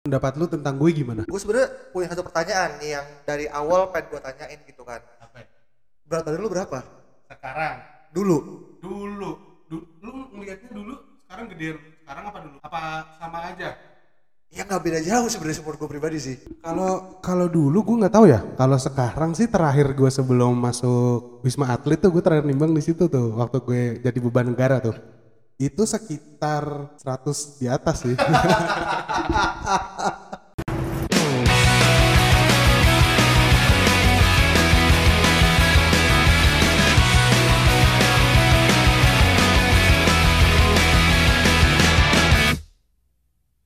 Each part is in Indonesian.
pendapat lu tentang gue gimana? gue sebenarnya punya satu pertanyaan nih yang dari awal pengen gue tanyain gitu kan apa ya? berat badan lu berapa sekarang dulu dulu du- lu ngelihatnya dulu sekarang gedean sekarang apa dulu apa sama aja ya nggak beda jauh sebenarnya support gue pribadi sih Kalau kalau dulu gue nggak tahu ya. Kalau sekarang sih terakhir gue sebelum masuk Wisma Atlet tuh gue terakhir nimbang di situ tuh waktu gue jadi beban negara tuh. Itu sekitar 100 di atas sih.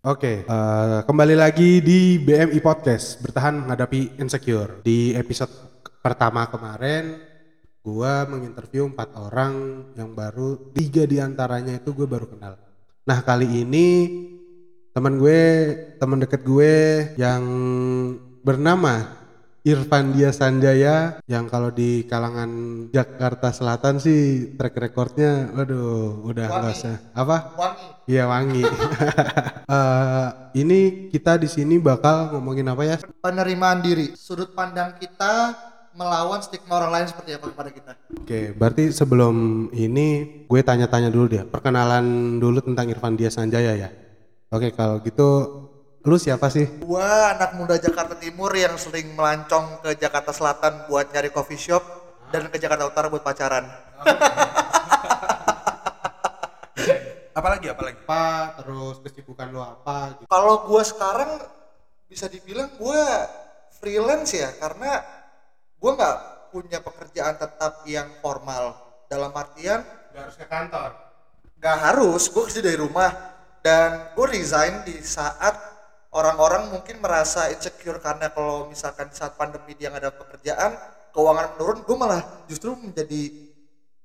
Oke, eh, kembali lagi di BMI Podcast bertahan menghadapi insecure. Di episode pertama kemarin, gua menginterview empat orang yang baru tiga di antaranya itu gue baru kenal. Nah kali ini teman gue, teman deket gue yang bernama Irfan Dia Sanjaya yang kalau di kalangan Jakarta Selatan sih track recordnya, waduh, udah nggak usah apa? wangi Iya wangi. Eh, ini kita di sini bakal ngomongin apa ya? penerimaan diri sudut pandang kita melawan stigma orang lain seperti apa kepada kita Oke, berarti sebelum ini gue tanya-tanya dulu deh. Perkenalan dulu tentang Irfan Dia Sanjaya ya. Oke, kalau gitu lu siapa sih? gua anak muda Jakarta Timur yang sering melancong ke Jakarta Selatan buat nyari coffee shop dan ke Jakarta Utara buat pacaran apalagi apalagi Apa? Terus kesibukan lu apa? Gitu. kalau gua sekarang bisa dibilang gua freelance ya karena gua nggak punya pekerjaan tetap yang formal. Dalam artian nggak harus ke kantor. nggak harus gue kerja dari rumah. Dan gue resign di saat orang-orang mungkin merasa insecure karena kalau misalkan saat pandemi dia nggak ada pekerjaan keuangan menurun gue malah justru menjadi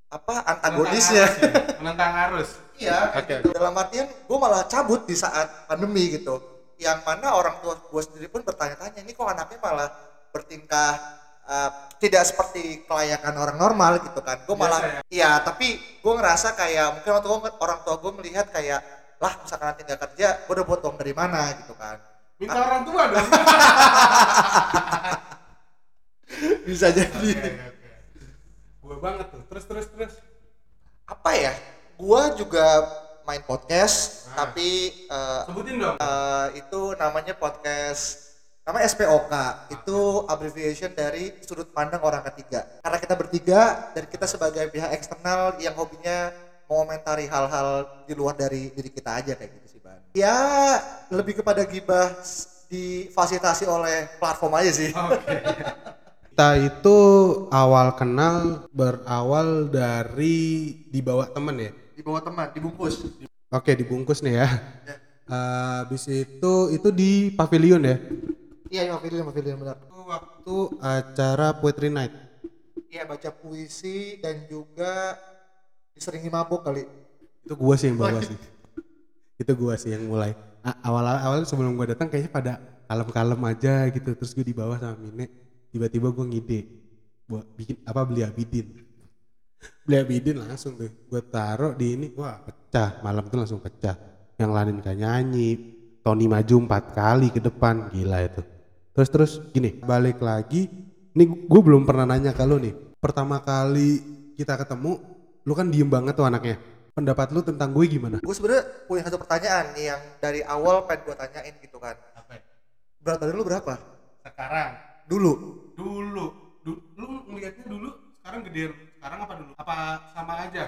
apa antagonisnya Menentang arus ya? menentang arus. Iya. Gitu. dalam artian gue malah cabut di saat pandemi gitu. Yang mana orang tua gue sendiri pun bertanya-tanya ini kok anaknya malah bertingkah uh, tidak seperti kelayakan orang normal gitu kan. Gue malah Biasa iya tapi gue ngerasa kayak mungkin orang tua orang tua gue melihat kayak lah misalkan nanti nggak kerja gue udah buat uang dari mana? gitu kan. Minta orang tua dong. Bisa jadi. oke, oke. gue banget tuh. Terus terus terus. Apa ya? Gue juga main podcast Ah. tapi uh, sebutin dong. Eh, itu namanya podcast nama SPOK itu abbreviation dari sudut pandang orang ketiga karena kita bertiga dan kita sebagai pihak eksternal yang hobinya mengomentari hal-hal di luar dari diri kita aja kayak gitu sih Ban ya lebih kepada gibah difasilitasi oleh platform aja sih oke Kita itu awal kenal berawal dari dibawa temen ya. di bawah teman dibungkus Oke, dibungkus nih ya. Ya. Eh, Habis itu itu di pavilion ya. Iya iya pavilion pavilion benar Itu waktu acara Poetry Night. iya baca puisi dan juga diseringi mabuk kali Itu gua sih yang bawa sih. Itu gua sih yang mulai. A- awal awal sebelum gua datang kayaknya pada kalem-kalem aja gitu. Terus gue dibawa sama Mine. Tiba-tiba gua ngide buat bikin apa beli abidin. Beli abidin langsung tuh. Gue taruh di ini, wah pecah. Malam tuh langsung pecah. Yang lain gak nyanyi. Tony maju empat kali ke depan, gila itu. Terus terus gini, balik lagi. Ini gue belum pernah nanya ke lu nih. Pertama kali kita ketemu, lu kan diem banget tuh anaknya. Pendapat lu tentang gue gimana? gue sebenarnya punya satu pertanyaan nih yang dari awal pengen gue tanyain gitu kan apa ya? berat badan lu berapa sekarang dulu dulu du- lu ngelihatnya dulu sekarang gedean sekarang apa dulu apa sama aja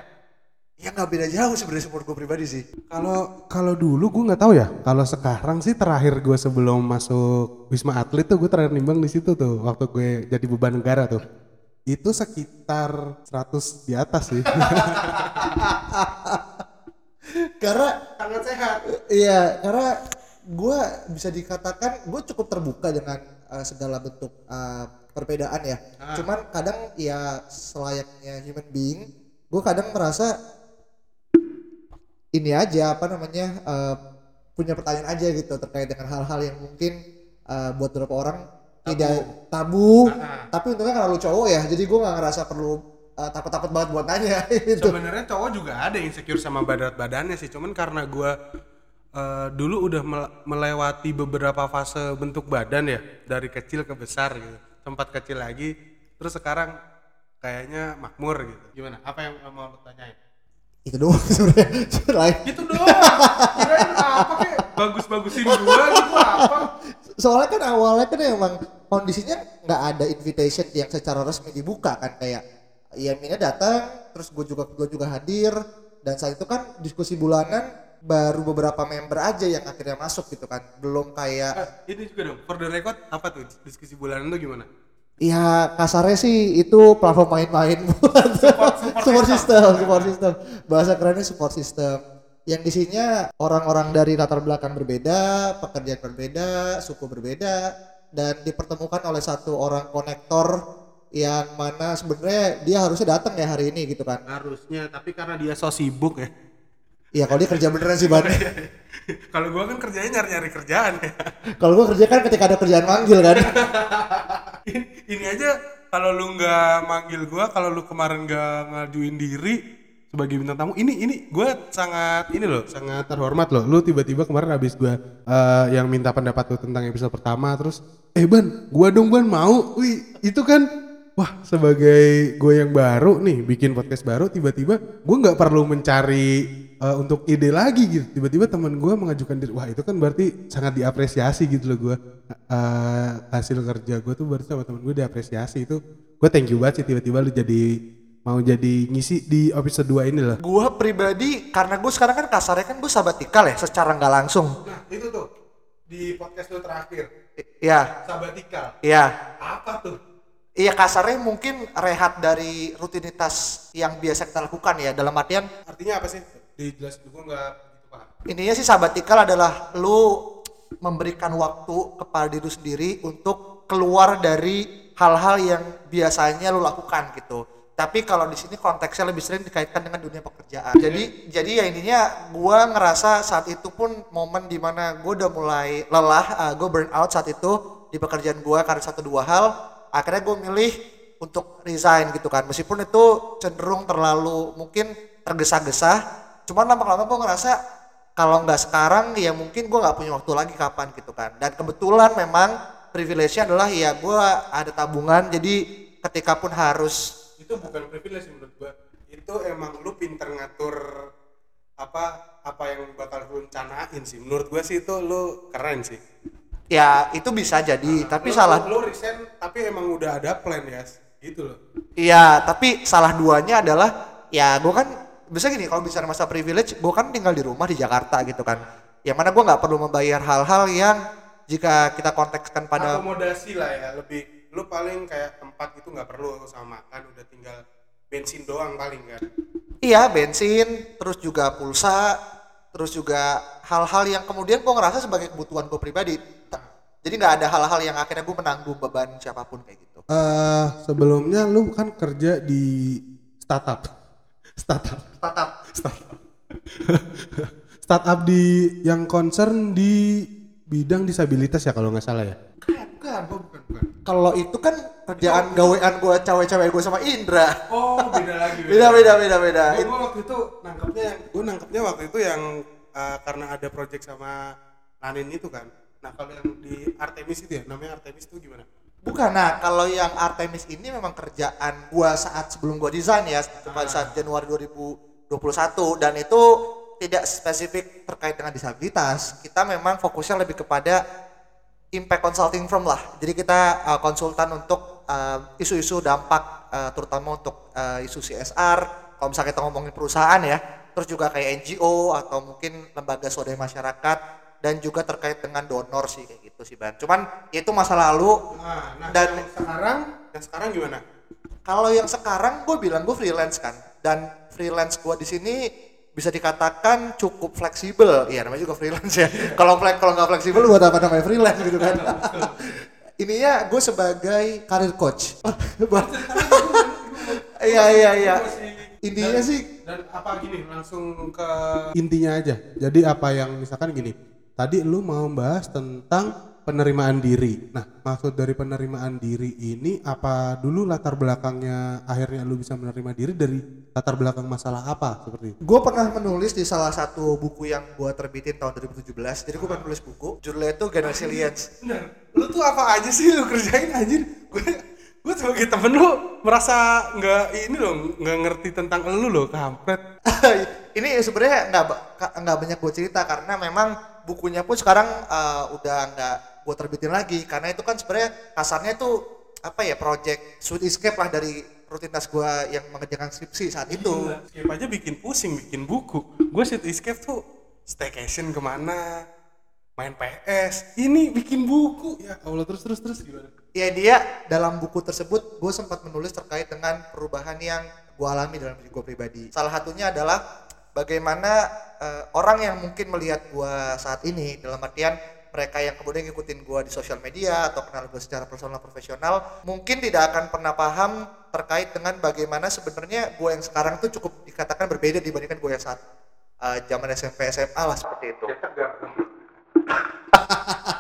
ya nggak beda jauh sebenarnya support gue pribadi sih Kalau kalau dulu gue nggak tahu ya. Kalau sekarang sih terakhir gue sebelum masuk Wisma Atlet tuh gue terakhir nimbang di situ tuh waktu gue jadi beban negara tuh. Itu sekitar 100 di atas sih. karena sangat sehat iya karena gue bisa dikatakan gue cukup terbuka dengan uh, segala bentuk uh, perbedaan ya Ah. cuman kadang ya selayaknya human being gue kadang merasa ini aja apa namanya uh, punya pertanyaan aja gitu terkait dengan hal-hal yang mungkin uh, buat beberapa orang tidak tabu. Ah, tapi untungnya karena lu cowok ya jadi gue nggak ngerasa perlu uh, takut-takut banget buat nanya gitu. Sebenarnya cowok juga ada insecure sama badan badannya sih, cuman karena gue eh, dulu udah mel- melewati beberapa fase bentuk badan ya dari kecil ke besar gitu sempat kecil lagi terus sekarang kayaknya makmur gitu. Gimana? Apa yang mau lu tanyain itu doang sebenarnya. Gitu doang. Kirain apa kayak bagus-bagusin gua gitu apa? Soalnya kan awalnya kan emang kondisinya nggak ada invitation yang secara resmi dibuka kan kayak ya Mina datang terus gue juga gue juga hadir dan saat itu kan diskusi bulanan baru beberapa member aja yang akhirnya masuk gitu kan. Belum kayak Eh, ini juga dong for the record apa tuh diskusi bulanan tuh gimana ya kasarnya sih itu platform main-main buat support, system. support system. Bahasa kerennya support system. Yang isinya orang-orang dari latar belakang berbeda pekerjaan berbeda suku berbeda dan dipertemukan oleh satu orang konektor yang mana sebenarnya dia harusnya datang ya hari ini gitu kan. Harusnya tapi karena dia so sibuk ya Iya kalau dia kerja beneran sih Ban. Kalau gua kan kerjanya nyari-nyari kerjaan ya. Kalau gua kerja kan ketika ada kerjaan manggil kan? Ini aja kalau lu nggak manggil gua kalau lu kemarin nggak ngajuin diri sebagai bintang tamu ini ini gua sangat ini loh sangat terhormat loh. Lu tiba-tiba kemarin habis gua eh, yang minta pendapat lu tentang episode pertama terus eh ban gua dong ban mau. Wih itu kan wah sebagai gue yang baru nih bikin podcast baru tiba-tiba gua nggak perlu mencari eh, untuk ide lagi gitu. Tiba-tiba teman gua mengajukan diri wah itu kan berarti sangat diapresiasi gitu loh gua Eh, hasil kerja gua tuh berarti sama temen gue diapresiasi. Itu gue thank you banget sih tiba-tiba lu jadi mau jadi ngisi di episode 2 ini loh. Gua pribadi karena gue sekarang kan kasarnya kan gue sabatikal ya secara nggak langsung. Nah itu tuh di podcast lu terakhir. Ya sabatikal. Ya apa tuh Iya kasarnya mungkin rehat dari rutinitas yang biasa kita lakukan ya dalam artian artinya apa sih dijelasin gue nggak intinya sih sabatikal adalah lu memberikan waktu kepada diri sendiri untuk keluar dari hal-hal yang biasanya lu lakukan gitu. Tapi kalau di sini konteksnya lebih sering dikaitkan dengan dunia pekerjaan. Jadi jadi ya intinya gua ngerasa saat itu pun momen di mana gua udah mulai lelah, uh, gue burn out saat itu di pekerjaan gua karena satu dua hal. Akhirnya gue milih untuk resign gitu kan. Meskipun itu cenderung terlalu mungkin tergesa-gesa. Cuman lama-lama gue ngerasa kalau nggak sekarang ya mungkin gue nggak punya waktu lagi kapan gitu kan dan kebetulan memang privilege-nya adalah ya gue ada tabungan jadi ketika pun harus itu bukan privilege menurut gue itu emang lu pinter ngatur apa apa yang bakal lu rencanain sih menurut gue sih itu lu keren sih ya itu bisa jadi tapi Lu- salah lu resign tapi emang udah ada plan ya gitu loh. Iya tapi salah duanya adalah ya gue kan bisa gini kalau bicara masa privilege gue kan tinggal di rumah di Jakarta gitu kan. Yang mana gue nggak perlu membayar hal-hal yang jika kita kontekskan pada akomodasi lah ya lebih lu paling kayak tempat itu nggak perlu sama makan udah tinggal bensin doang paling kan. Iya bensin, terus juga pulsa, terus juga hal-hal yang kemudian gue ngerasa sebagai kebutuhan gue pribadi. Jadi nggak ada hal-hal yang akhirnya gue menanggung beban siapa pun kayak gitu. eh sebelumnya lu kan kerja di startup. Startup. Tetap. Startup. startup di yang concern di bidang disabilitas ya kalau nggak salah ya. bukan oh, bukan bukan Kalau itu kan kerjaan gawean gue cewek-cewek gue sama Indra. oh beda lagi Beda beda beda beda. gue It- waktu itu nangkepnya yang gue nangkepnya waktu itu yang uh, karena ada project sama Lanin itu kan nah kalau yang di Artemis itu ya namanya Artemis itu gimana Bukan, nah kalau yang Artemis ini memang kerjaan gua saat sebelum gua desain ya, pada saat Januari 2021 dan itu tidak spesifik terkait dengan disabilitas. Kita memang fokusnya lebih kepada impact consulting firm lah. Jadi kita uh, konsultan untuk uh, isu-isu dampak uh, terutama untuk uh, isu CSR. Kalau misalnya kita ngomongin perusahaan ya, terus juga kayak NGO atau mungkin lembaga swadaya masyarakat dan juga terkait dengan donor sih kayak gitu sih Ban. Cuman ya itu masa lalu. Nah, nah Dan- yang sekarang yang sekarang gimana? Kalau yang sekarang gue bilang gue freelance kan. Dan freelance gue di sini bisa dikatakan cukup fleksibel. Iya namanya juga freelance ya. Kalau flex kalau nggak fleksibel buat apa namanya freelance gitu kan? Ininya gue sebagai karir coach. Iya iya iya intinya sih dan apa gini langsung ke Intinya aja. Jadi apa yang misalkan gini, tadi lu mau bahas tentang penerimaan diri. Nah, maksud dari penerimaan diri ini apa dulu latar belakangnya akhirnya lu bisa menerima diri dari latar belakang masalah apa seperti itu? Gue pernah menulis di salah satu buku yang gue terbitin tahun 2017. Jadi gue pernah nulis buku, judulnya itu Gen Resilience. Lu tuh apa aja sih lu kerjain anjir? Gue gue sebagai temen lu merasa nggak ini loh nggak ngerti tentang lu loh kampret. ini sebenarnya nggak nggak banyak gue cerita karena memang bukunya pun sekarang eh, udah nggak gue terbitin lagi karena itu kan sebenarnya kasarnya itu apa ya project sweet escape lah dari rutinitas gue yang mengerjakan skripsi saat itu Escape aja bikin pusing bikin buku. Gue sit escape tuh staycation ke mana main PS ini bikin buku ya Allah terus terus terus gimana? Ya dia dalam buku tersebut gue sempat menulis terkait dengan perubahan yang gue alami dalam diri gue pribadi. Salah satunya adalah bagaimana eh, orang yang mungkin melihat gue saat ini dalam artian mereka yang kemudian ngikutin gue di sosial media atau kenal gue secara personal profesional mungkin tidak akan pernah paham terkait dengan bagaimana sebenarnya gue yang sekarang tuh cukup dikatakan berbeda dibandingkan gue yang saat eh, zaman SMP SMA lah seperti itu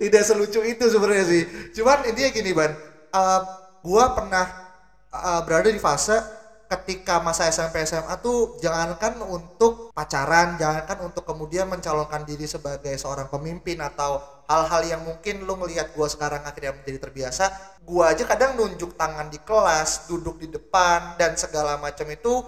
tidak selucu itu sebenarnya sih. Cuman intinya gini ban, uh, gua pernah uh, berada di fase ketika masa SMP SMA tuh jangankan untuk pacaran, jangankan untuk kemudian mencalonkan diri sebagai seorang pemimpin atau hal-hal yang mungkin lu ngelihat gua sekarang akhirnya menjadi terbiasa, gua aja kadang nunjuk tangan di kelas, duduk di depan dan segala macam itu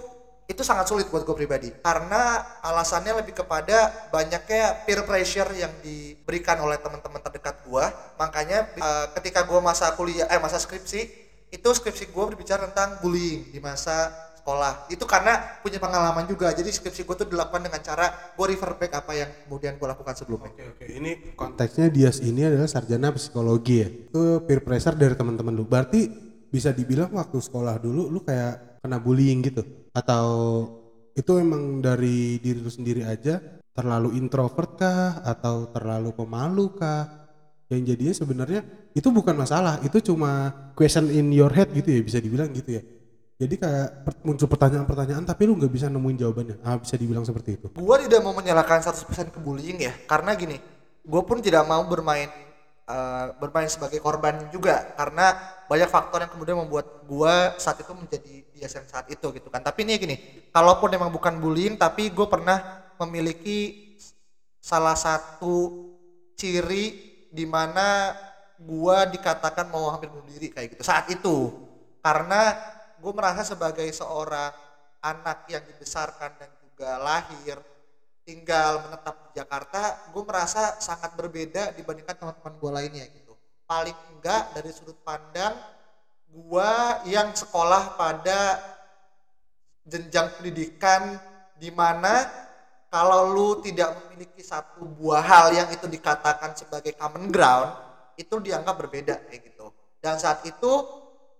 itu sangat sulit buat gue pribadi. Karena alasannya lebih kepada banyaknya peer pressure yang diberikan oleh teman-teman terdekat gue makanya eh, ketika gue masa kuliah eh masa skripsi itu skripsi gue berbicara tentang bullying di masa sekolah. Itu karena punya pengalaman juga. Jadi skripsi gue tuh dilakukan dengan cara gue refer back apa yang kemudian gue lakukan sebelumnya. Oke oke. Ini kon- Konteksnya Dias ini adalah sarjana psikologi ya. Itu peer pressure dari teman-teman lu. Berarti bisa dibilang waktu sekolah dulu lu kayak kena bullying gitu atau itu emang dari diri lu sendiri aja terlalu introvert kah atau terlalu pemalu kah? Yang jadinya sebenarnya itu bukan masalah, itu cuma question in your head gitu ya bisa dibilang gitu ya. Jadi kayak muncul pertanyaan-pertanyaan tapi lu nggak bisa nemuin jawabannya. Ah bisa dibilang seperti itu. gue tidak mau menyalahkan 100% ke bullying ya karena gini gue pun tidak mau bermain eh, bermain sebagai korban juga karena banyak faktor yang kemudian membuat gue saat itu menjadi dia yang saat itu gitu kan. Tapi ini gini kalaupun memang bukan bullying tapi gue pernah memiliki salah satu ciri di mana gue dikatakan mau hampir bunuh diri kayak gitu saat itu. Karena gue merasa sebagai seorang anak yang dibesarkan dan juga lahir tinggal menetap di Jakarta gue merasa sangat berbeda dibandingkan teman-teman gue lainnya gitu. Paling enggak dari sudut pandang gue yang sekolah pada jenjang pendidikan di mana kalau lu tidak memiliki satu buah hal yang itu dikatakan sebagai common ground itu dianggap berbeda kayak gitu. Dan saat itu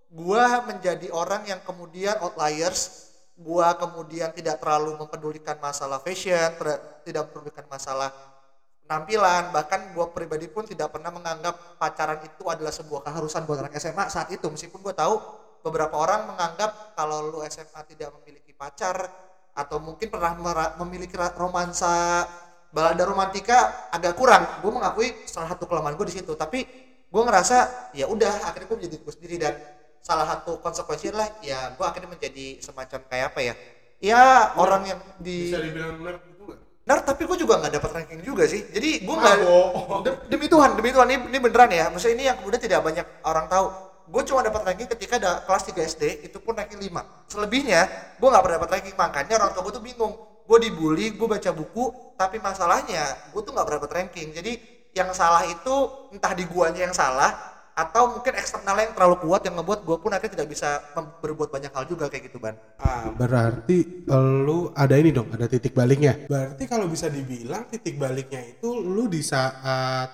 gua menjadi orang yang kemudian outliers gua kemudian tidak terlalu mempedulikan masalah fashion tidak mempedulikan masalah penampilan bahkan gua pribadi pun tidak pernah menganggap pacaran itu adalah sebuah keharusan buat anak SMA saat itu. Meskipun gua tahu beberapa orang menganggap kalau lu SMA tidak memiliki pacar atau mungkin pernah memiliki romansa balada romantika agak kurang. Gue mengakui salah satu kelemahan gue di situ. Tapi gue ngerasa ya udah akhirnya gue menjadi gue sendiri dan salah satu konsekuensi adalah ya gue akhirnya menjadi semacam kayak apa ya ya orang yang di bisa dibilang nerd gitu nggak? Nah, tapi gue juga nggak dapat ranking juga sih. Jadi gue nggak demi Tuhan, demi Tuhan ini, ini beneran ya. Maksudnya ini yang kemudian tidak banyak orang tahu. Gue cuma dapat ranking ketika ada kelas 3 SD, itu pun ranking 5. Selebihnya gue nggak pernah dapat ranking. Makanya orang tua gue tuh bingung. Gue dibully, gue baca buku, tapi masalahnya gue tuh nggak pernah dapat ranking. Jadi yang salah itu entah di guanya yang salah atau mungkin eksternalnya yang terlalu kuat yang ngebuat gue pun akhirnya tidak bisa berbuat banyak hal juga kayak gitu ban. Ah, Berarti lu ada ini dong, ada titik baliknya. berarti kalau bisa dibilang titik baliknya itu lu di saat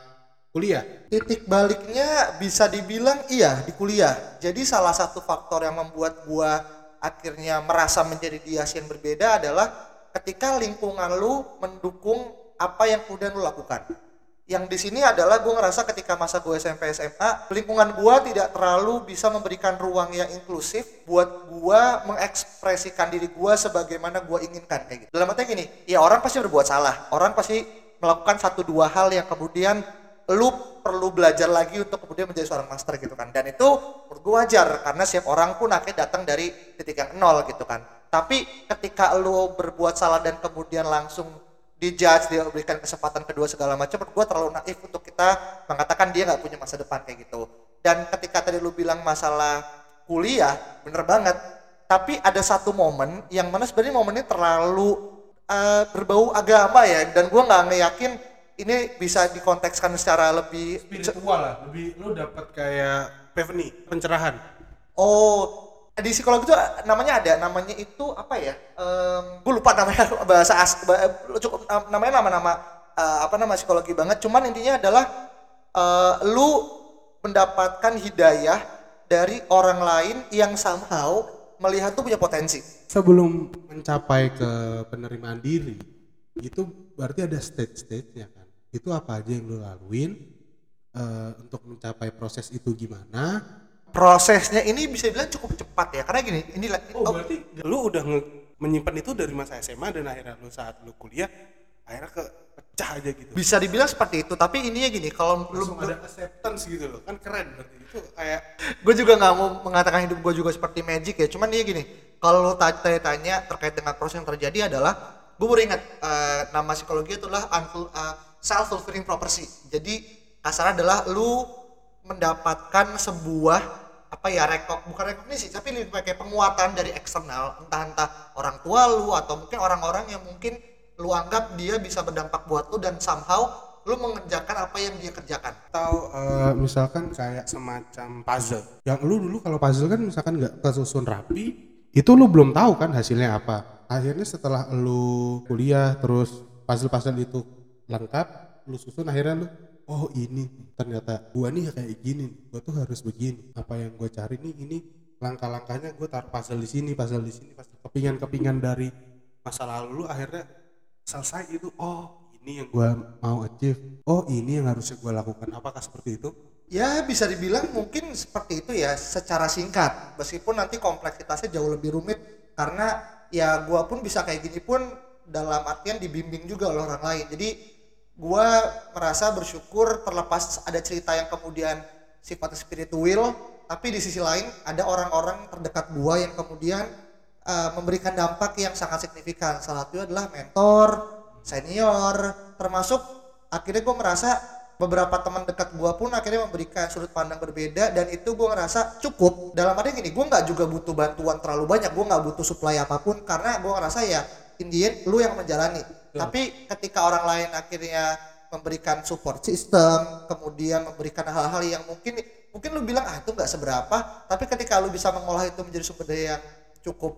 kuliah. Titik baliknya bisa dibilang iya di kuliah. Jadi salah satu faktor yang membuat gua akhirnya merasa menjadi dias yang berbeda adalah ketika lingkungan lu mendukung apa yang kemudian lu lakukan. Yang di sini adalah gua ngerasa ketika masa gue SMP SMA, lingkungan gua tidak terlalu bisa memberikan ruang yang inklusif buat gua mengekspresikan diri gua sebagaimana gua inginkan kayak gitu. Dalam artinya gini, ya orang pasti berbuat salah, orang pasti melakukan satu dua hal yang kemudian lu perlu belajar lagi untuk kemudian menjadi seorang master gitu kan. Dan itu menurut gue wajar karena setiap orang pun akhirnya datang dari titik yang nol gitu kan. Tapi ketika lu berbuat salah dan kemudian langsung dijudge dia berikan kesempatan kedua segala macam menurut gue terlalu naif untuk kita mengatakan dia nggak punya masa depan kayak gitu. Dan ketika tadi lu bilang masalah kuliah bener banget. Tapi ada satu momen yang mana sebenarnya momennya terlalu eh, berbau agama ya dan gue nggak ngeyakin ini bisa dikontekskan secara lebih spiritual lah lebih lu dapat kayak Pevni pencerahan. Oh di psikologi itu namanya ada namanya itu apa ya? Em gue lupa namanya bahasa as cukup namanya nama-nama eh, apa nama psikologi banget. Cuman intinya adalah eh, lu mendapatkan hidayah dari orang lain yang somehow melihat tuh punya potensi. Sebelum mencapai ke penerimaan diri itu berarti ada stage-stage-nya kan? Itu apa aja yang lu laluin eh, untuk mencapai proses itu gimana prosesnya ini bisa dibilang cukup cepat ya karena gini ini oh oh, berarti lu udah nge- menyimpan itu dari masa SMA dan akhirnya lu saat lu kuliah akhirnya ke pecah aja gitu. Bisa dibilang seperti itu tapi ininya gini kalau lu ada acceptance gitu loh kan keren berarti. Itu kayak gue juga nggak mau mengatakan hidup gue juga seperti magic ya cuman dia gini kalau tanya-tanya terkait dengan proses yang terjadi adalah gue baru ingat eh, nama psikologi itulah self fulfilling prophecy. Jadi kasarnya adalah lu mendapatkan sebuah apa ya rekok bukan rekognisi tapi lebih pakai penguatan dari eksternal. Entah entah orang tua lu atau mungkin orang-orang yang mungkin lu anggap dia bisa berdampak buat lu dan somehow lu mengerjakan apa yang dia kerjakan. Atau eh, misalkan kayak semacam puzzle. Yang lu dulu kalau puzzle kan misalkan nggak tersusun rapi itu lu belum tahu kan hasilnya apa. Akhirnya setelah lu kuliah terus puzzle-puzzle itu lengkap lu susun akhirnya lu oh ini. Ternyata gua nih kayak gini gua tuh harus begini. Apa yang gua cari nih ini langkah-langkahnya gua taruh puzzle di sini puzzle di sini puzzle kepingan-kepingan dari masa lalu lu akhirnya selesai itu oh ini yang gua mau achieve. Oh ini yang harusnya gua lakukan. Apakah seperti itu? Ya bisa dibilang mungkin seperti itu ya secara singkat. Meskipun nanti kompleksitasnya jauh lebih rumit. Karena ya gua pun bisa kayak gini pun dalam artian dibimbing juga oleh orang lain. Jadi gua merasa bersyukur terlepas ada cerita yang kemudian sifatnya spiritual tapi di sisi lain ada orang-orang terdekat gua yang kemudian eh, memberikan dampak yang sangat signifikan. Salah satunya adalah mentor senior termasuk akhirnya gue merasa beberapa teman dekat gua pun akhirnya memberikan sudut pandang berbeda dan itu gua ngerasa cukup. Dalam arti gini gua nggak juga butuh bantuan terlalu banyak gua nggak butuh supply apa pun karena gua ngerasa ya in the end, lu yang menjalani tapi ketika orang lain akhirnya memberikan support system kemudian memberikan hal-hal yang mungkin mungkin lu bilang ah itu nggak seberapa. Tapi ketika lu bisa mengolah itu menjadi sumber daya yang cukup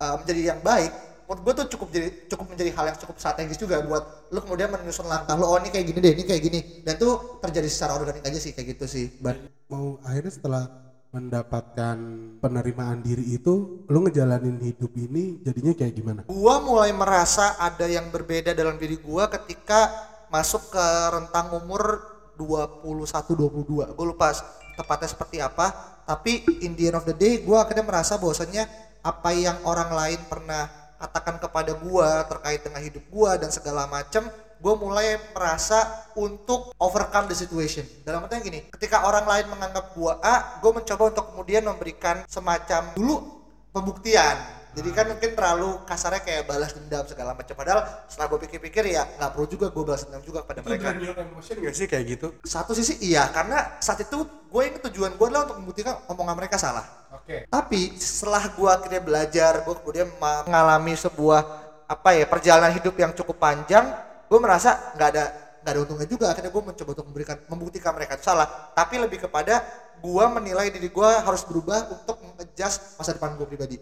uh, menjadi yang baik menurut gue tuh cukup jadi cukup menjadi hal yang cukup strategis juga buat lu kemudian menyusun langkah lu oh ini kayak gini deh ini kayak gini. Dan tuh terjadi secara organik aja sih kayak gitu sih Ban. mau akhirnya setelah mendapatkan penerimaan diri itu lu ngejalanin hidup ini jadinya kayak gimana? Gua mulai merasa ada yang berbeda dalam diri gua ketika masuk ke rentang umur 21 22 gue lupa tepatnya seperti apa tapi in the end of the day gua akhirnya merasa bahwasannya apa yang orang lain pernah katakan kepada gua terkait dengan hidup gua dan segala macam gue mulai merasa untuk overcome the situation. Dalam artinya gini ketika orang lain menganggap gua A gue mencoba untuk kemudian memberikan semacam dulu pembuktian. Jadi kan mungkin terlalu kasarnya kayak balas dendam segala macam. Padahal setelah gue pikir-pikir ya nggak perlu juga gue balas dendam juga kepada itu mereka. your emotion gak sih kayak gitu? Satu sisi iya karena saat itu gue yang tujuan gue adalah untuk membuktikan omongan mereka salah. Oke. Tapi setelah gue akhirnya belajar gue kemudian mengalami sebuah apa ya perjalanan hidup yang cukup panjang gue merasa nggak ada nggak ada untungnya juga. Akhirnya gue mencoba untuk memberikan membuktikan mereka itu salah. Tapi lebih kepada gue menilai diri gue harus berubah untuk mengadjust masa depan gue pribadi.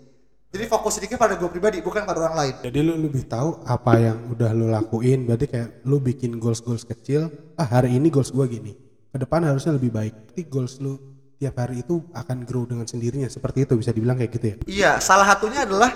Jadi fokus sedikit pada gue pribadi bukan pada orang lain. Jadi lu lebih tahu apa yang udah lu lakuin? Berarti kayak lu bikin goals goals kecil ah hari ini goals gua gini. Ke depan harusnya lebih baik. Nanti goals lu tiap hari itu akan grow dengan sendirinya. Seperti itu bisa dibilang kayak gitu ya? Iya, salah satunya adalah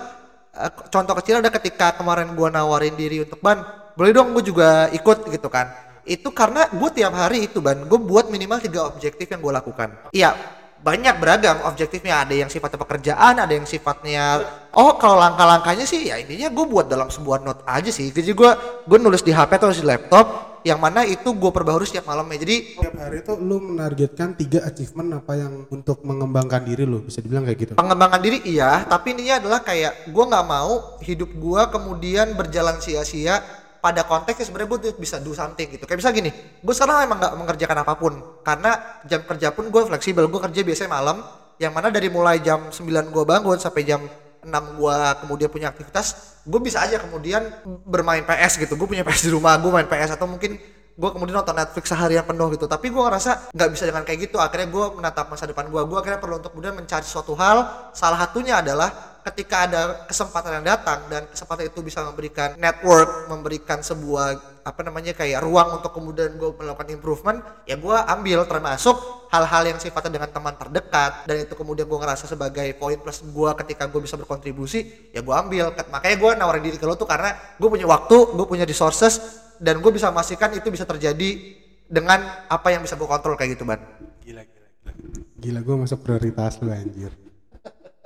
eh, contoh kecil ada ketika kemarin gua nawarin diri untuk ban, boleh dong gue juga ikut gitu kan. Itu karena gue tiap hari itu ban, gue buat minimal tiga objektif yang gue lakukan. Iya, banyak beragam objektifnya. Ada yang sifatnya pekerjaan, ada yang sifatnya oh kalau langkah-langkahnya sih ya intinya gue buat dalam sebuah note aja sih. Jadi gue gue nulis di HP atau di laptop. yang mana itu gue perbaharui setiap malamnya jadi Tiap hari itu lu menargetkan tiga achievement apa yang untuk mengembangkan diri lu bisa dibilang kayak gitu. pengembangan diri iya tapi intinya adalah kayak gue nggak mau hidup gue kemudian berjalan sia-sia pada konteksnya sebenarnya gue bisa do something gitu. Kayak bisa gini gue sekarang emang nggak mengerjakan apa pun. Karena jam kerja pun gue fleksibel. Gue kerja biasanya malam. Yang mana dari mulai jam 9 gue bangun sampai jam 6 gue kemudian punya aktivitas gue bisa aja kemudian bermain PS gitu. Gue punya PS di rumah gue main PS atau mungkin gue kemudian nonton Netflix seharian penuh gitu. Tapi gue ngerasa nggak bisa dengan kayak gitu. Akhirnya gue menatap masa depan gue gue akhirnya perlu untuk kemudian mencari suatu hal. Salah satunya adalah ketika ada kesempatan yang datang dan kesempatan itu bisa memberikan network memberikan sebuah apa namanya kayak ruang untuk kemudian gue melakukan improvement ya gue ambil termasuk hal-hal yang sifatnya dengan teman terdekat dan itu kemudian gue ngerasa sebagai poin plus gue ketika gue bisa berkontribusi ya gue ambil makanya gue nawarin diri ke lo tuh karena gue punya waktu gue punya resources dan gue bisa memastikan itu bisa terjadi dengan apa yang bisa gue kontrol kayak gitu ban Gila, gila, gila. Gila gue masuk prioritas lu anjir.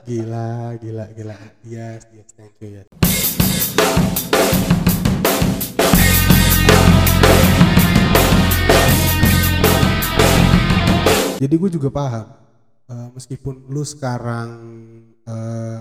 Gila, gila, gila. Yes, yes, thank you ya. Jadi gue juga paham, eh, meskipun lu sekarang eh,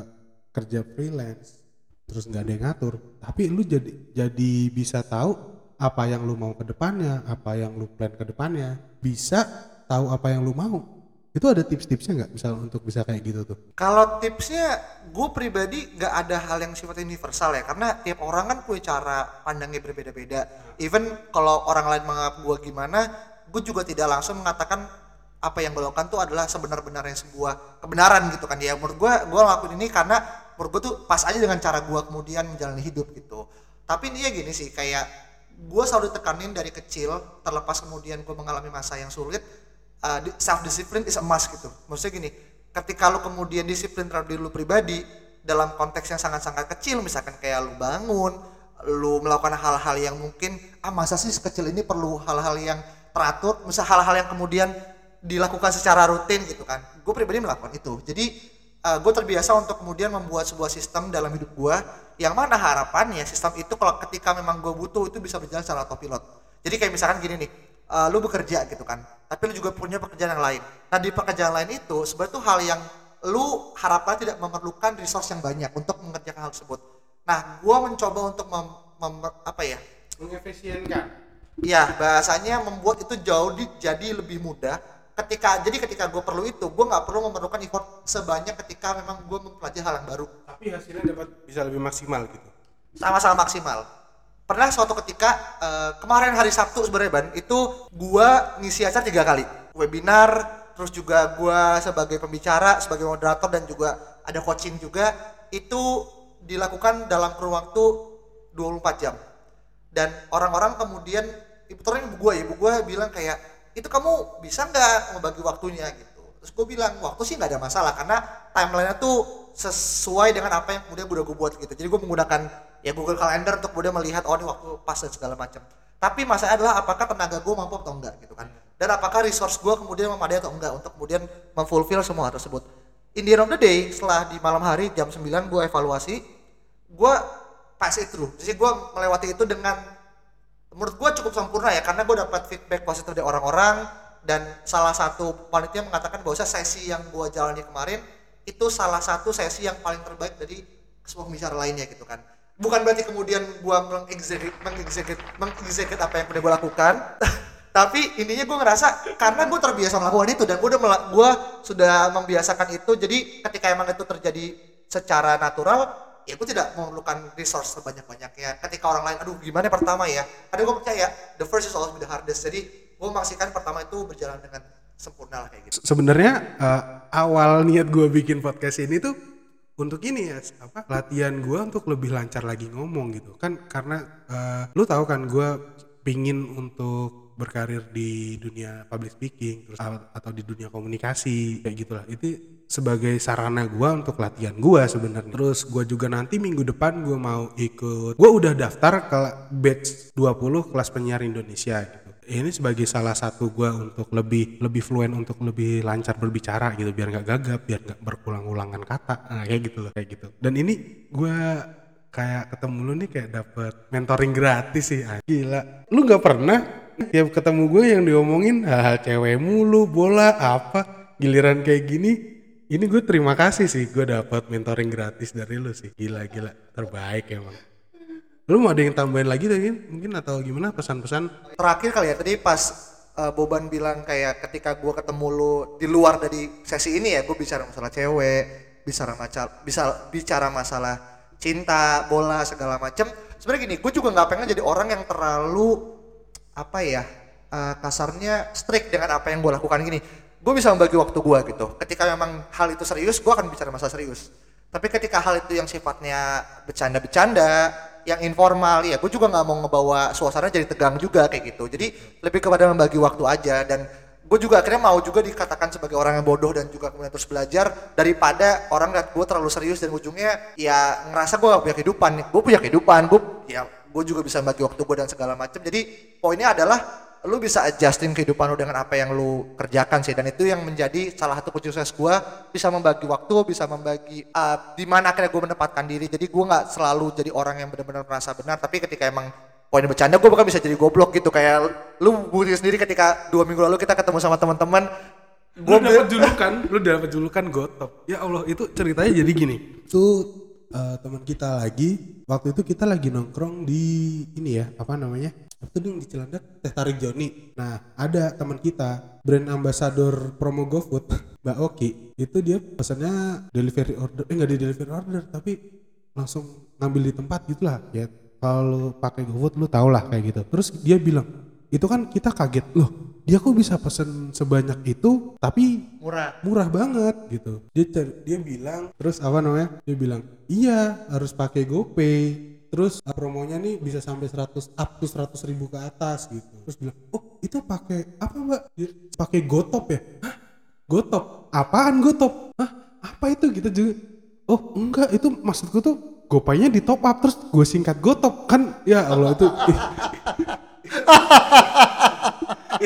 kerja freelance, terus nggak ada yang ngatur, tapi lu jadi jadi bisa tahu apa yang lu mau ke depannya, apa yang lu plan ke depannya, bisa tahu apa yang lu mau. Itu ada tips-tipsnya nggak misal untuk bisa kayak gitu tuh? Kalau tipsnya, gue pribadi nggak ada hal yang sifatnya universal ya, karena tiap orang kan punya cara pandangnya berbeda-beda. Even kalau orang lain menganggap gue gimana, gue juga tidak langsung mengatakan apa yang gue lakukan tuh adalah sebenar-benarnya sebuah kebenaran gitu kan ya. Menurut gue, gue ngelakuin ini karena menurut gue tuh pas aja dengan cara gue kemudian menjalani hidup gitu. Tapi ini ya gini sih, kayak gue selalu ditekanin dari kecil, terlepas kemudian gue mengalami masa yang sulit, uh, self discipline is a must gitu. Maksudnya gini, ketika lu kemudian disiplin terhadap diri lu pribadi dalam konteks yang sangat-sangat kecil, misalkan kayak lu bangun, lu melakukan hal-hal yang mungkin ah masa sih sekecil ini perlu hal-hal yang teratur, misal hal-hal yang kemudian dilakukan secara rutin gitu kan. Gue pribadi melakukan itu. Jadi uh, gue terbiasa untuk kemudian membuat sebuah sistem dalam hidup gue yang mana harapannya sistem itu kalau ketika memang gue butuh itu bisa berjalan secara autopilot. Jadi kayak misalkan gini nih, uh, lu bekerja gitu kan, tapi lu juga punya pekerjaan yang lain. Nah di pekerjaan lain itu sebenarnya tuh hal yang lu harapkan tidak memerlukan resource yang banyak untuk mengerjakan hal tersebut. Nah, gua mencoba untuk mem, mem- apa ya? Mengefisienkan. Ya bahasanya membuat itu jauh di- jadi lebih mudah. Ketika jadi ketika gue perlu itu, gue nggak perlu memerlukan effort sebanyak ketika memang gue mempelajari hal yang baru. Tapi hasilnya dapat bisa lebih maksimal gitu. sama-sama maksimal. Pernah suatu ketika eh, kemarin hari Sabtu sebenarnya ban itu gua ngisi acara tiga kali webinar, terus juga gua sebagai pembicara, sebagai moderator dan juga ada coaching juga itu dilakukan dalam kurun waktu 24 jam. Dan orang-orang kemudian ibu ibu gue ibu gue bilang kayak itu kamu bisa nggak membagi waktunya gitu. Terus gue bilang waktu sih nggak ada masalah karena timelinenya tuh sesuai dengan apa yang kemudian udah gue buat gitu. Jadi gue menggunakan ya Google Calendar untuk kemudian melihat oh ini waktu pas dan segala macam. Tapi masalahnya adalah apakah tenaga gue mampu atau enggak gitu kan. Dan apakah resource gue kemudian memadai atau enggak untuk kemudian memfulfill semua tersebut. In the end of the day, setelah di malam hari jam 9 gue evaluasi, gue pass it through. Jadi gue melewati itu dengan menurut gue cukup sempurna ya karena gue dapat feedback positif dari orang-orang dan salah satu panitia mengatakan bahwa sesi yang gue jalani kemarin itu salah satu sesi yang paling terbaik dari semua pembicara lainnya gitu kan bukan berarti kemudian gue mengexecute mengexecute mengexecute apa yang udah gue lakukan. Tapi intinya gue ngerasa karena gue terbiasa melakukan itu dan gue udah gue sudah membiasakan itu jadi ketika emang itu terjadi secara natural ya gue tidak memerlukan resource sebanyak-banyaknya. Ketika orang lain aduh gimana pertama ya? Karena gue percaya the first is always the hardest. Jadi gue memastikan pertama itu berjalan dengan sempurna lah kayak gitu. Se- Sebenarnya eh, awal niat gue bikin podcast ini tuh untuk ini ya apa latihan gue untuk lebih lancar lagi ngomong gitu. Kan karena eh, lu tahu kan gue pingin untuk berkarir di dunia public speaking terus atau di dunia komunikasi kayak gitulah. Itu sebagai sarana gue untuk latihan gue sebenarnya. Terus gue juga nanti minggu depan gue mau ikut gue udah daftar ke batch 20 kelas penyiar Indonesia. gitu ini sebagai salah satu gue untuk lebih lebih fluent untuk lebih lancar berbicara gitu biar nggak gagap biar nggak berulang-ulangan kata nah, kayak gitu loh kayak gitu. Dan ini gue kayak ketemu lu nih kayak dapet mentoring gratis sih ah, gila. Lu nggak pernah tiap ketemu gue yang diomongin hal cewek mulu bola apa giliran kayak gini. Ini gue terima kasih sih gue dapat mentoring gratis dari lu sih. Gila gila. Terbaik emang lu mau ada yang tambahin lagi tadi mungkin atau gimana pesan-pesan? Terakhir kali ya tadi pas uh, Boban bilang kayak ketika gua ketemu lu di luar dari sesi ini ya gue bicara masalah cewek bicara masalah bisa bicara masalah cinta bola segala macem. Sebenarnya gini gue juga nggak pengen jadi orang yang terlalu apa ya uh, kasarnya strict dengan apa yang gue lakukan. Gini gue bisa membagi waktu gue gitu. Ketika memang hal itu serius gue akan bicara masalah serius. Tapi ketika hal itu yang sifatnya bercanda-bercanda yang informal. Ya gue juga nggak mau ngebawa suasana jadi tegang juga kayak gitu. Jadi lebih kepada membagi waktu aja. Dan gue juga akhirnya mau juga dikatakan sebagai orang yang bodoh dan juga kemudian terus belajar daripada orang lihat gue terlalu serius dan ujungnya ya ngerasa gue gak punya kehidupan. Gue punya kehidupan. Gue ya gue juga bisa bagi waktu gue dan segala macam jadi poinnya adalah lu bisa adjustin kehidupan lu dengan apa yang lu kerjakan sih. Dan itu yang menjadi salah satu kunci sukses gue bisa membagi waktu bisa membagi uh, di mana akhirnya gue menempatkan diri. Jadi gue nggak selalu jadi orang yang benar-benar merasa benar. Tapi ketika emang poin bercanda gue bahkan bisa jadi goblok gitu. Kayak lu bukti sendiri ketika dua minggu lalu kita ketemu sama teman-teman. Lu dapat julukan lu dapat julukan gotop ya Allah itu ceritanya jadi gini. Itu uh, teman kita lagi. Waktu itu kita lagi nongkrong di ini ya apa namanya itu dong di Cilandak teh tarik Joni. Nah ada teman kita brand ambassador promo GoFood Mbak Oki. Itu dia pesannya delivery order eh nggak di delivery order tapi langsung ngambil di tempat gitulah ya kalau pakai GoFood lu tau lah kayak gitu. Terus dia bilang itu kan kita kaget loh dia kok bisa pesen sebanyak itu tapi murah. murah banget gitu. Dia dia bilang terus apa namanya? Dia bilang iya harus pakai GoPay terus uh, promonya nih bisa sampai 100 up to 100 ribu ke atas gitu. Terus bilang oh itu pakai apa mbak? Dia, pakai Gotop ya? Gotop? Apaan Gotop? Hah? apa itu? Gitu juga. Oh enggak itu maksudku tuh gopaynya di top up terus gue singkat Gotop. Kan ya Allah itu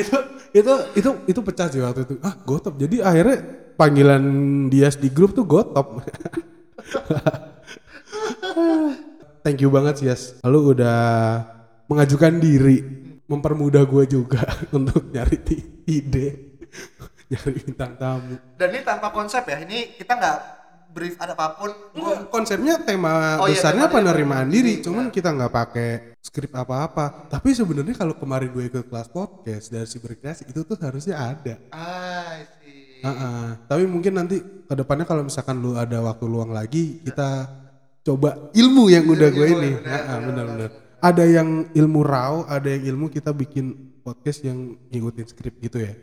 itu itu itu itu pecah sih waktu itu. Ah gotop. Jadi akhirnya panggilan Dias di grup tuh gotop thank you banget sih Yas. Lu udah mengajukan diri mempermudah gue juga untuk nyari ide nyari bintang tamu. Dan ini tanpa konsep ya ini kita nggak brief ada apa pun gua konsepnya tema Oh iya, besarnya dia penerimaan penerimaan diri diri, cuman kita nggak pakai skrip apa-apa. Tapi sebenarnya kalau kemarin gue ikut kelas podcast dari si berkreasi itu tuh harusnya ada. Ah sih Heeh. Tapi mungkin nanti ke depannya kalau misalkan lu ada waktu luang lagi, kita coba ilmu yang udah gue ini. Heeh, Benar-benar. Ada yang ilmu raw, ada yang ilmu kita bikin podcast yang ngikutin skrip gitu ya,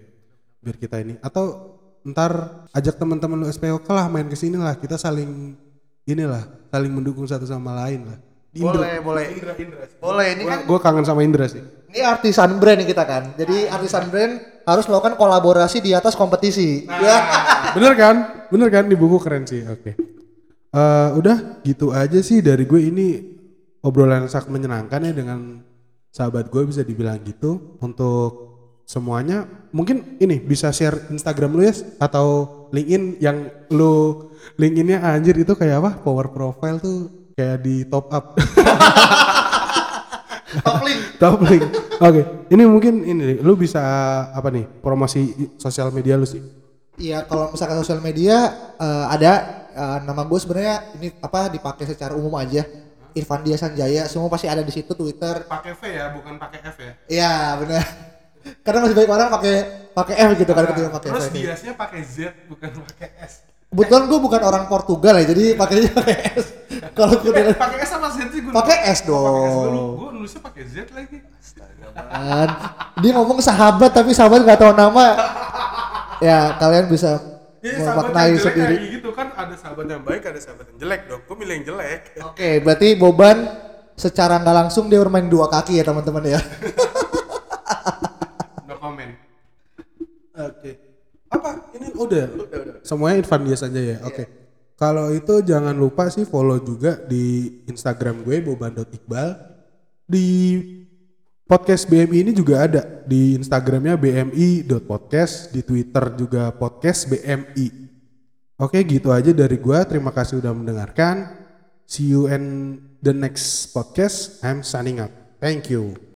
biar kita ini. Atau ntar ajak teman-teman lu SPOK lah main ke sini lah, kita saling inilah, saling mendukung satu sama lain lah. Di Indra. boleh boleh boleh ini kan Gue kangen sama Indra sih. ini artisan brand kita kan jadi artisan brand harus melakukan kolaborasi di atas kompetisi ya bener kan bener kan di buku keren sih oke Eh, udah gitu aja sih. Dari gue ini obrolan sangat menyenangkan ya dengan sahabat gue bisa dibilang gitu. Untuk semuanya mungkin ini bisa share Instagram lu ya atau LinkedIn yang lu LinkedInnya anjir itu kayak apa? Power profile tuh kayak di top up. Top link. Top link. Oke ini mungkin ini lu bisa apa nih promosi sosial media lu sih Iya, kalau misalkan sosial media eh, ada eh, nama gue sebenarnya ini apa dipakai secara umum aja. Irfan Dia Sanjaya, semua pasti ada di situ Twitter. pakai V ya bukan pakai F ya Iya, benar. Karena masih banyak orang pakai pakai F gitu kan ketika pakai terus biasanya pakai Z bukan pakai S Kebetulan gue bukan orang Portugal ya, jadi pakainya pakai S. Kalau gue Eh, pakai S sama Z sih gue pakai S pakai S dulu. dong. Gue nulisnya pakai Z lagi. Kan. Dia ngomong sahabat tapi sahabat nggak tahu nama. Ya, kalian bisa memaknai yang jelek sendiri. kayak gitu kan ada sahabat yang baik, ada sahabat yang jelek dong. Gue milih yang jelek. Oke, berarti Boban secara nggak langsung dia bermain dua kaki ya teman-teman ya. No comment. Oke. Apa? Ini udah. Semuanya Irfan Dias aja ya. Oke. Kalau itu jangan lupa sih follow juga di Instagram gue boban.iqbal. Di podcast BMI ini juga ada di Instagramnya bmi.podcast, di Twitter juga podcast BMI. Oke, gitu aja dari gue. Terima kasih udah mendengarkan. See you in the next podcast. I'm signing up. Thank you.